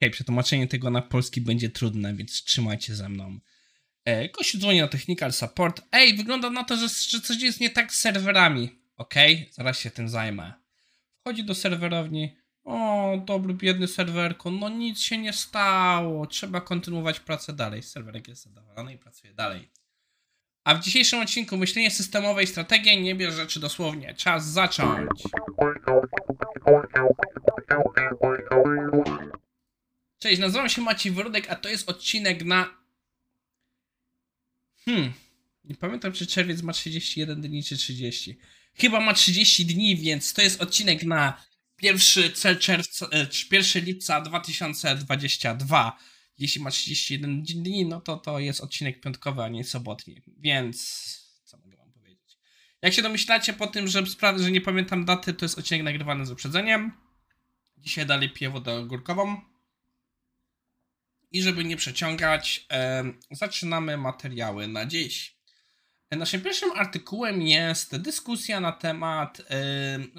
okay, przetłumaczenie tego na polski będzie trudne, więc trzymajcie ze mną. E, gościu dzwoni na Technical Support. Ej, wygląda na to, że, że coś jest nie tak z serwerami. Okej, okay, zaraz się tym zajmę. Wchodzi do serwerowni. O, dobry, biedny serwerko, no nic się nie stało. Trzeba kontynuować pracę dalej. Serwerek jest zadowolony i pracuje dalej. A w dzisiejszym odcinku myślenie systemowe i strategia nie bierze rzeczy dosłownie. Czas zacząć. Cześć, nazywam się Maciej Wrodek, a to jest odcinek na... Hmm, nie pamiętam czy czerwiec ma 31 dni czy 30. Chyba ma 30 dni, więc to jest odcinek na 1 czerwca, 1 lipca 2022. Jeśli ma 31 dni, no to to jest odcinek piątkowy, a nie sobotni. Więc co mogę wam powiedzieć? Jak się domyślacie po tym, że że nie pamiętam daty, to jest odcinek nagrywany z uprzedzeniem. Dzisiaj dalej piję wodę ogórkową. I żeby nie przeciągać, e, zaczynamy materiały na dziś. Naszym pierwszym artykułem jest dyskusja na temat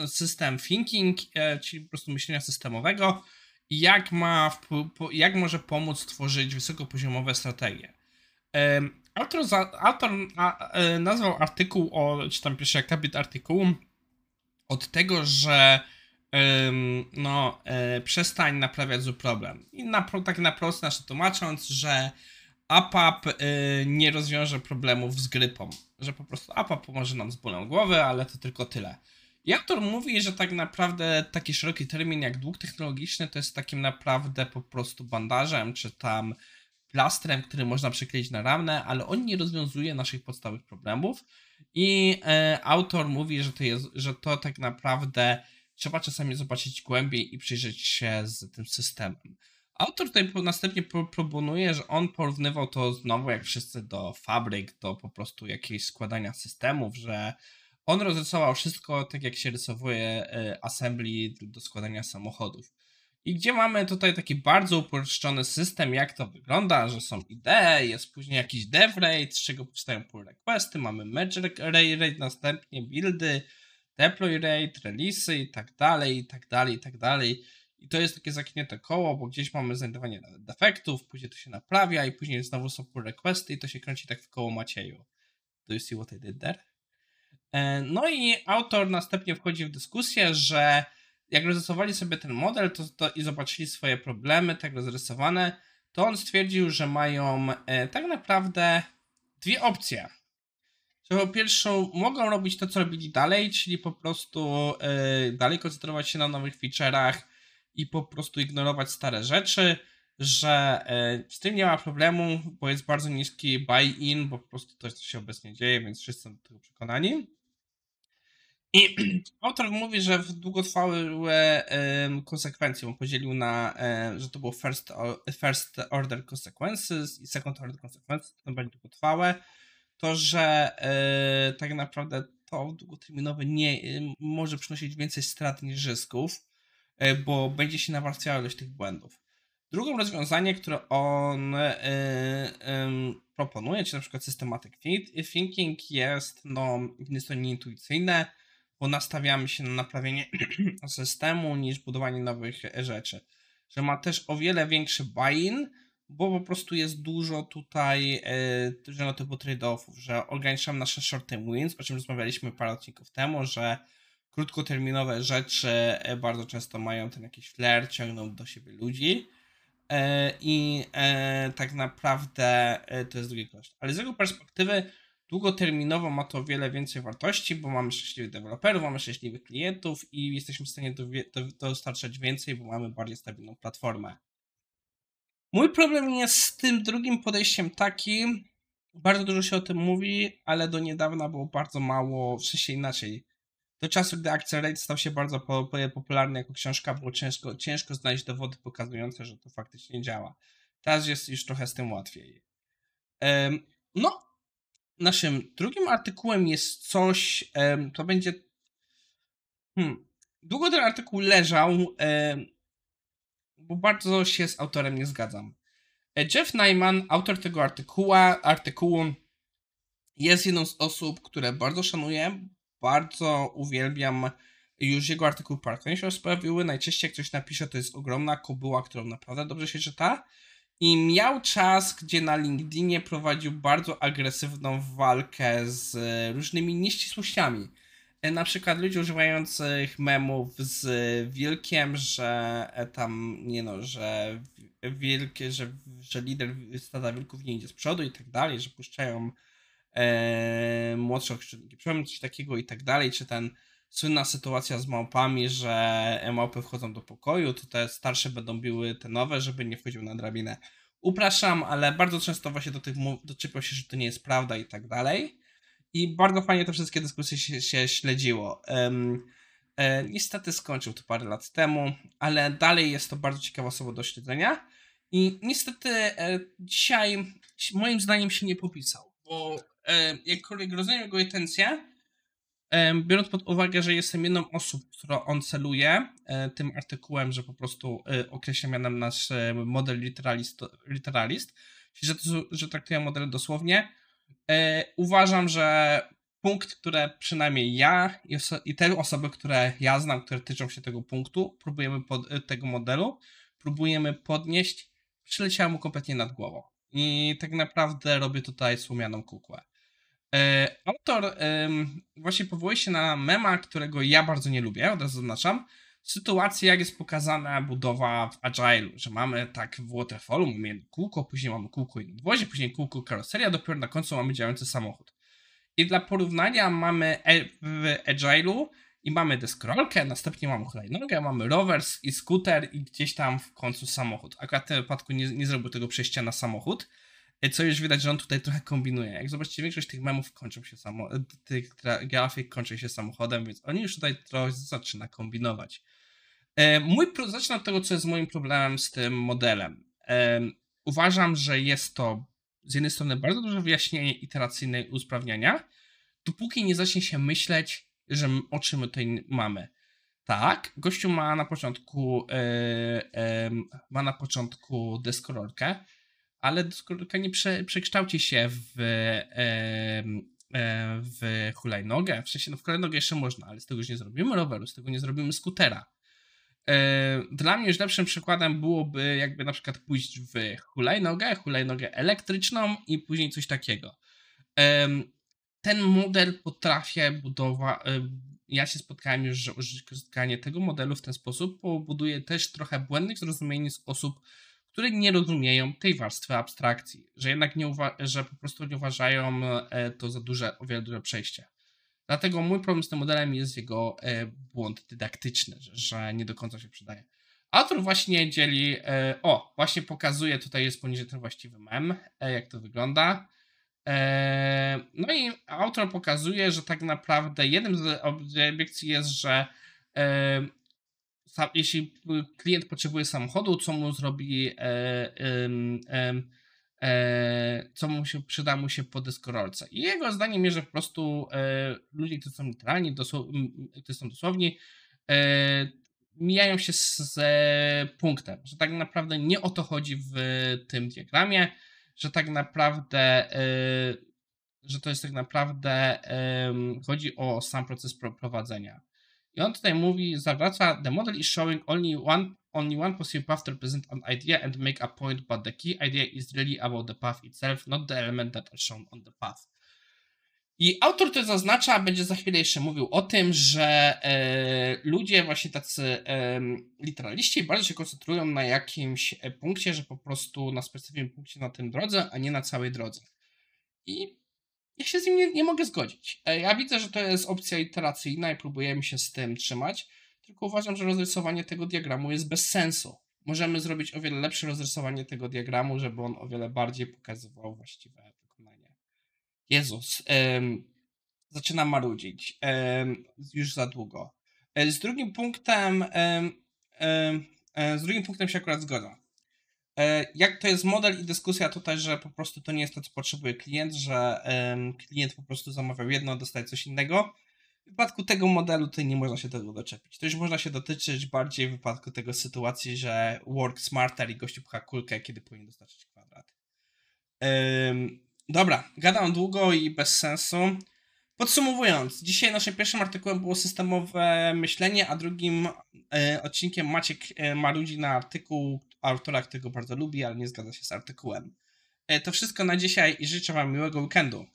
system thinking, y, czyli po prostu myślenia systemowego i jak, ma, jak może pomóc tworzyć wysokopoziomowe strategie. Autor, autor a, nazwał artykuł, czy tam pierwszy akapit artykułu, od tego, że no, przestań naprawiać zły problem. I na, tak na prosto znaczy tłumacząc, że APAP y, nie rozwiąże problemów z grypą. Że po prostu APAP pomoże nam z bólem głowy, ale to tylko tyle. I autor mówi, że tak naprawdę taki szeroki termin jak dług technologiczny to jest takim naprawdę po prostu bandażem, czy tam plastrem, który można przykleić na ramę, ale on nie rozwiązuje naszych podstawowych problemów. I e, autor mówi, że to, jest, że to tak naprawdę trzeba czasami zobaczyć głębiej i przyjrzeć się z tym systemem. Autor tutaj następnie proponuje, że on porównywał to znowu, jak wszyscy, do fabryk, do po prostu jakiejś składania systemów, że on rozrysował wszystko tak, jak się rysowuje e, assembly do składania samochodów. I gdzie mamy tutaj taki bardzo uproszczony system, jak to wygląda, że są idee, jest później jakiś dev rate, z czego powstają pull requesty, mamy merge rate, następnie buildy, deploy rate, release'y i tak dalej, i tak dalej, i tak dalej. I to jest takie zaknięte koło, bo gdzieś mamy znajdowanie defektów, później to się naprawia i później znowu są pull requesty i to się kręci tak w koło Macieju. Do you see what I did there? E, no i autor następnie wchodzi w dyskusję, że jak rozrysowali sobie ten model to, to i zobaczyli swoje problemy tak rozrysowane, to on stwierdził, że mają e, tak naprawdę dwie opcje. Że po pierwsze mogą robić to, co robili dalej, czyli po prostu e, dalej koncentrować się na nowych feature'ach, i po prostu ignorować stare rzeczy, że e, z tym nie ma problemu, bo jest bardzo niski buy-in, bo po prostu to się obecnie dzieje, więc wszyscy są do tego przekonani. I autor mówi, że w długotrwałe konsekwencje, on podzielił na, że to było first, first order consequences i second order consequences, to będzie długotrwałe, to, że e, tak naprawdę to długoterminowe nie może przynosić więcej strat niż zysków, E, bo będzie się nawarstwiała ilość tych błędów. Drugą rozwiązanie, które on proponuje, czy na przykład systematic thinking jest, no, jest to nieintuicyjne, bo nastawiamy się na naprawienie systemu niż budowanie nowych rzeczy. Że ma też o wiele większy buy-in, bo po prostu jest dużo tutaj dużo typu trade-offów, że ograniczamy nasze short-term wins, o czym rozmawialiśmy parę odcinków temu, że krótkoterminowe rzeczy e, bardzo często mają ten jakiś flair, ciągną do siebie ludzi. E, I e, tak naprawdę to jest drugi koszt. Ale z jego perspektywy długoterminowo ma to wiele więcej wartości, bo mamy szczęśliwych deweloperów, mamy szczęśliwych klientów i jesteśmy w stanie dostarczać więcej, bo mamy bardziej stabilną platformę. Mój problem jest z tym drugim podejściem taki, bardzo dużo się o tym mówi, ale do niedawna było bardzo mało, w sensie inaczej do czasu, gdy Accelerate stał się bardzo popularny jako książka, było ciężko, ciężko znaleźć dowody pokazujące, że to faktycznie działa. Teraz jest już trochę z tym łatwiej. No, naszym drugim artykułem jest coś, to będzie. Hmm, długo ten artykuł leżał, bo bardzo się z autorem nie zgadzam. E, Jeff Nyman, autor tego artykułu, artykułu jest jedną z osób, które bardzo szanuję, bardzo uwielbiam Już jego artykuły parkonie się pojawiły. Najczęściej jak ktoś napisze, to jest ogromna kobyła, którą naprawdę dobrze się czyta. I miał czas, gdzie na LinkedInie prowadził bardzo agresywną walkę z różnymi nieścisłościami. E, na przykład ludzie używających memów z Wilkiem, że e, tam, nie no, że wielkie, że, że lider stada wilków nie idzie z przodu i tak dalej, że puszczają e, młodsze ochrzczniki, coś takiego i tak dalej, czy ten słynna sytuacja z małpami, że małpy wchodzą do pokoju, to te starsze będą biły te nowe, żeby nie wchodził na drabinę. Upraszam, ale bardzo często właśnie do tych doczepiał się, że to nie jest prawda i tak dalej. I bardzo fajnie te wszystkie dyskusje się, się śledziło. Um, e, niestety skończył to parę lat temu, ale dalej jest to bardzo ciekawa osoba do śledzenia. I niestety e, dzisiaj moim zdaniem się nie popisał, bo e, jakkolwiek rozumiem jego intencje, e, biorąc pod uwagę, że jestem jedną osób, którą on celuje e, tym artykułem, że po prostu e, określa mianem nasz model literalist, literalist że, że traktuję model dosłownie, uważam, że punkt, które przynajmniej ja i, i, te osoby, które ja znam, które tyczą się tego punktu, próbujemy pod, e, tego modelu, próbujemy podnieść, przyleciało mu kompletnie nad głową. I tak naprawdę robię tutaj słomianą kukłę. E, autor e, właśnie powołuje się na mema, którego ja bardzo nie lubię, od razu zaznaczam. Sytuacja, jak jest pokazana budowa w Agile, że mamy tak w Waterfallu, mamy jedno kółko, później mamy kółko i nadwozie, później kółko karoseria, dopiero na końcu mamy działający samochód. I dla porównania mamy e, w Agile'u i mamy deskorolkę, następnie mamy hulajnogę, mamy rovers i skuter i gdzieś tam w końcu samochód. Akurat w tym wypadku nie, nie zrobił tego przejścia na samochód, e, co już widać, że on tutaj trochę kombinuje. Jak zobaczycie, większość tych memów kończą się samo, tych grafik kończy się samochodem, więc oni już tutaj trochę zaczyna kombinować. E, mój, zacznę od tego, co jest moim problemem z tym modelem. E, uważam, że jest to z jednej strony bardzo duże wyjaśnienie iteracyjne i usprawniania, dopóki nie zacznie się myśleć, że o czym my tutaj mamy. Tak, gościu ma na początku e, ma na początku deskorolkę, ale deskorolka nie prze, przekształci się w, w hulajnogę. W sensie, no w hulajnogę jeszcze można, ale z tego już nie zrobimy roweru, z tego nie zrobimy skutera. E, dla mnie już lepszym przykładem byłoby jakby na przykład pójść w hulajnogę, hulajnogę elektryczną i później coś takiego. Ten model potrafię budować. E, ja się spotkałem już, że użytkanie tego modelu w ten sposób powoduje też trochę błędnych zrozumienie z osób, które nie rozumieją tej warstwy abstrakcji, że jednak nie uwa- że po prostu nie uważają e, to za duże, o wiele duże przejście. Dlatego mój problem z tym modelem jest jego e, błąd dydaktyczny, że, nie do końca się przydaje. Autor właśnie dzieli, e, o, właśnie pokazuje, tutaj jest poniżej ten właściwy mem, e, jak to wygląda. No i autor pokazuje, że tak naprawdę jednym z obiekcji jest, że jeśli klient potrzebuje samochodu, co mu zrobi co mu się przyda mu się po deskorolce. I jego zdaniem jest, że po prostu e, ludzie, którzy są literalni, którzy są dosłowni, e, mijają się z, punktem, że tak naprawdę nie o to chodzi w tym diagramie, że tak naprawdę e, że to jest tak naprawdę chodzi o sam proces prowadzenia. I on tutaj mówi, zawraca, the model is showing only one only one possible path to represent an idea and make a point, but the key idea is really about the path itself, not the element that are shown on the path. I autor to zaznacza, będzie za chwilę jeszcze mówił o tym, że e, ludzie właśnie tacy e, literaliści bardzo się koncentrują na jakimś e, punkcie, że po prostu na specyficznym punkcie na tym drodze, a nie na całej drodze. I ja się z nim nie, nie mogę zgodzić. E, ja widzę, że to jest opcja iteracyjna i próbujemy się z tym trzymać, tylko uważam, że rozrysowanie tego diagramu jest bez sensu. Możemy zrobić o wiele lepsze rozrysowanie tego diagramu, żeby on o wiele bardziej pokazywał właściwe wykonanie. Jezus, ym, zaczynam marudzić. Ym, już za długo. E, z drugim punktem, ym, z drugim punktem się akurat zgodzę. E, jak to jest model i dyskusja tutaj, że po prostu to nie jest to, co potrzebuje klient, że klient po prostu zamawiał jedno, dostaje coś innego. W wypadku tego modelu tutaj nie można się tego doczepić. To już można się dotyczyć bardziej w wypadku tego sytuacji, że work smarter i gościu pcha kulkę, kiedy powinien dostarczyć kwadrat. dobra, gadam długo i bez sensu. Podsumowując, dzisiaj naszym pierwszym artykułem było systemowe myślenie, a drugim e, odcinkiem Maciek e, marudzi na artykuł autora, którego bardzo lubi, ale nie zgadza się z artykułem. E, to wszystko na dzisiaj i życzę Wam miłego weekendu.